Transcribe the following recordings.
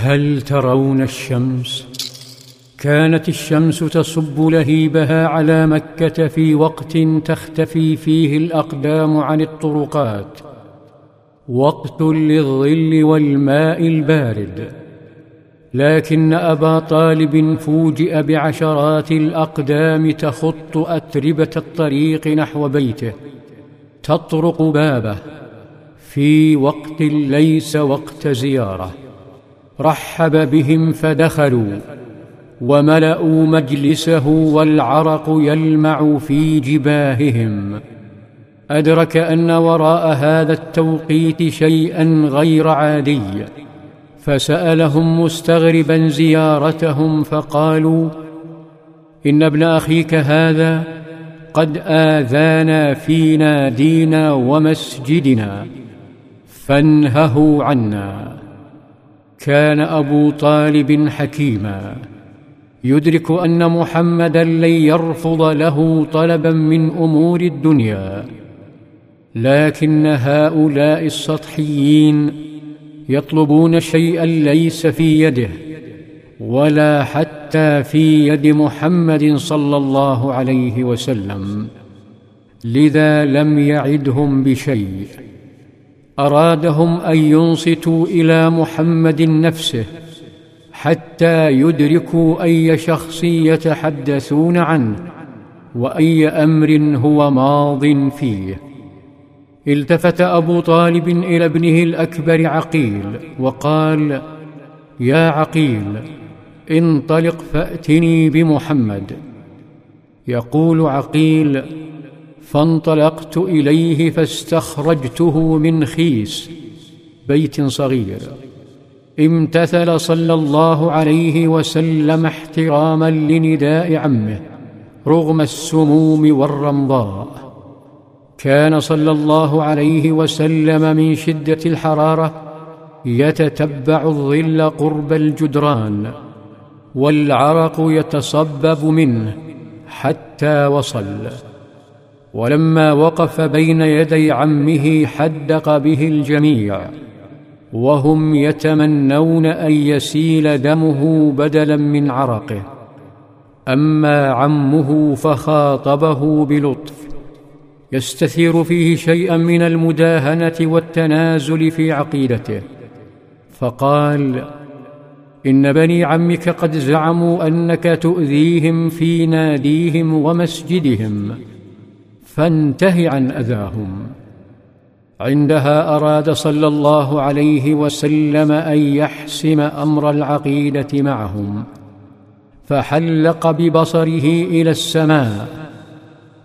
هل ترون الشمس؟ كانت الشمس تصب لهيبها على مكة في وقت تختفي فيه الأقدام عن الطرقات. وقت للظل والماء البارد. لكن أبا طالب فوجئ بعشرات الأقدام تخط أتربة الطريق نحو بيته. تطرق بابه. في وقت ليس وقت زيارة. رحب بهم فدخلوا وملأوا مجلسه والعرق يلمع في جباههم. أدرك أن وراء هذا التوقيت شيئا غير عادي فسألهم مستغربا زيارتهم فقالوا إن ابن أخيك هذا قد آذانا في نادينا ومسجدنا فانهه عنا. كان أبو طالب حكيما. يدرك أن محمدا لن يرفض له طلبا من أمور الدنيا. لكن هؤلاء السطحيين يطلبون شيئا ليس في يده ولا حتى في يد محمد صلى الله عليه وسلم. لذا لم يعدهم بشيء. أرادهم أن ينصتوا إلى محمد نفسه حتى يدركوا أي شخص يتحدثون عنه وأي أمر هو ماض فيه. التفت أبو طالب إلى ابنه الأكبر عقيل وقال يا عقيل انطلق فأتني بمحمد. يقول عقيل فانطلقت إليه فاستخرجته من خيس بيت صغير. امتثل صلى الله عليه وسلم احتراما لنداء عمه رغم السموم والرمضاء. كان صلى الله عليه وسلم من شدة الحرارة يتتبع الظل قرب الجدران والعرق يتصبب منه حتى وصل. ولما وقف بين يدي عمه حدق به الجميع وهم يتمنون أن يسيل دمه بدلا من عرقه. أما عمه فخاطبه بلطف يستثير فيه شيئا من المداهنة والتنازل في عقيدته. فقال إن بني عمك قد زعموا أنك تؤذيهم في ناديهم ومسجدهم. فانته عن أذاهم. عندها أراد صلى الله عليه وسلم أن يحسم أمر العقيدة معهم فحلق ببصره إلى السماء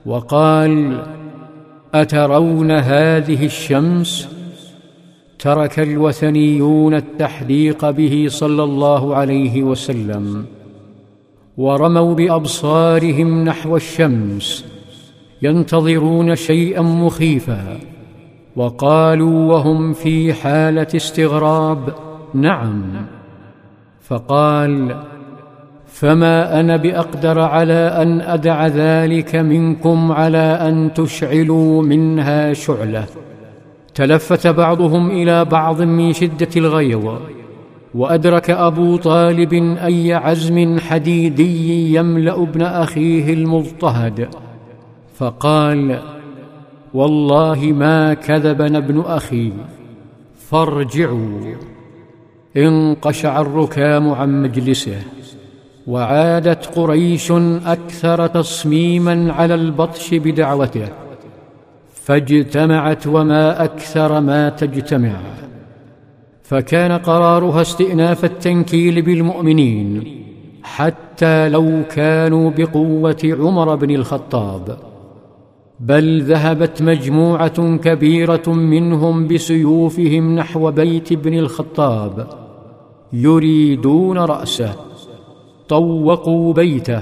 وقال أترون هذه الشمس؟ ترك الوثنيون التحديق به صلى الله عليه وسلم ورموا بأبصارهم نحو الشمس ينتظرون شيئا مخيفا. وقالوا وهم في حالة استغراب نعم. فقال فما أنا بأقدر على أن أدع ذلك منكم على أن تشعلوا منها شعلة. تلفت بعضهم إلى بعض من شدة الغيظ. وأدرك أبو طالب أي عزم حديدي يملأ ابن أخيه المضطهد. فقال والله ما كذبنا ابن أخي فارجعوا. انقشع الركام عن مجلسه وعادت قريش أكثر تصميما على البطش بدعوته فاجتمعت وما أكثر ما تجتمع. فكان قرارها استئناف التنكيل بالمؤمنين حتى لو كانوا بقوة عمر بن الخطاب. بل ذهبت مجموعة كبيرة منهم بسيوفهم نحو بيت ابن الخطاب يريدون رأسه طوقوا بيته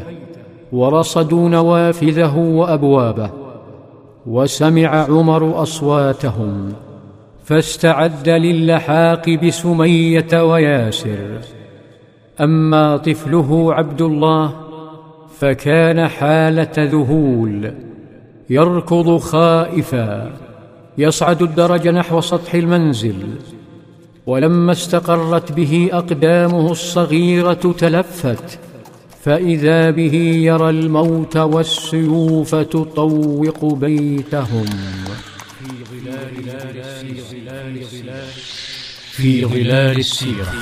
ورصدوا نوافذه وأبوابه وسمع عمر أصواتهم فاستعد للحاق بسمية وياسر. أما طفله عبد الله فكان حالة ذهول. يركض خائفا يصعد الدرج نحو سطح المنزل. ولما استقرت به أقدامه الصغيرة تلفت فإذا به يرى الموت والسيوف تطوق بيتهم. في ظلال السيرة.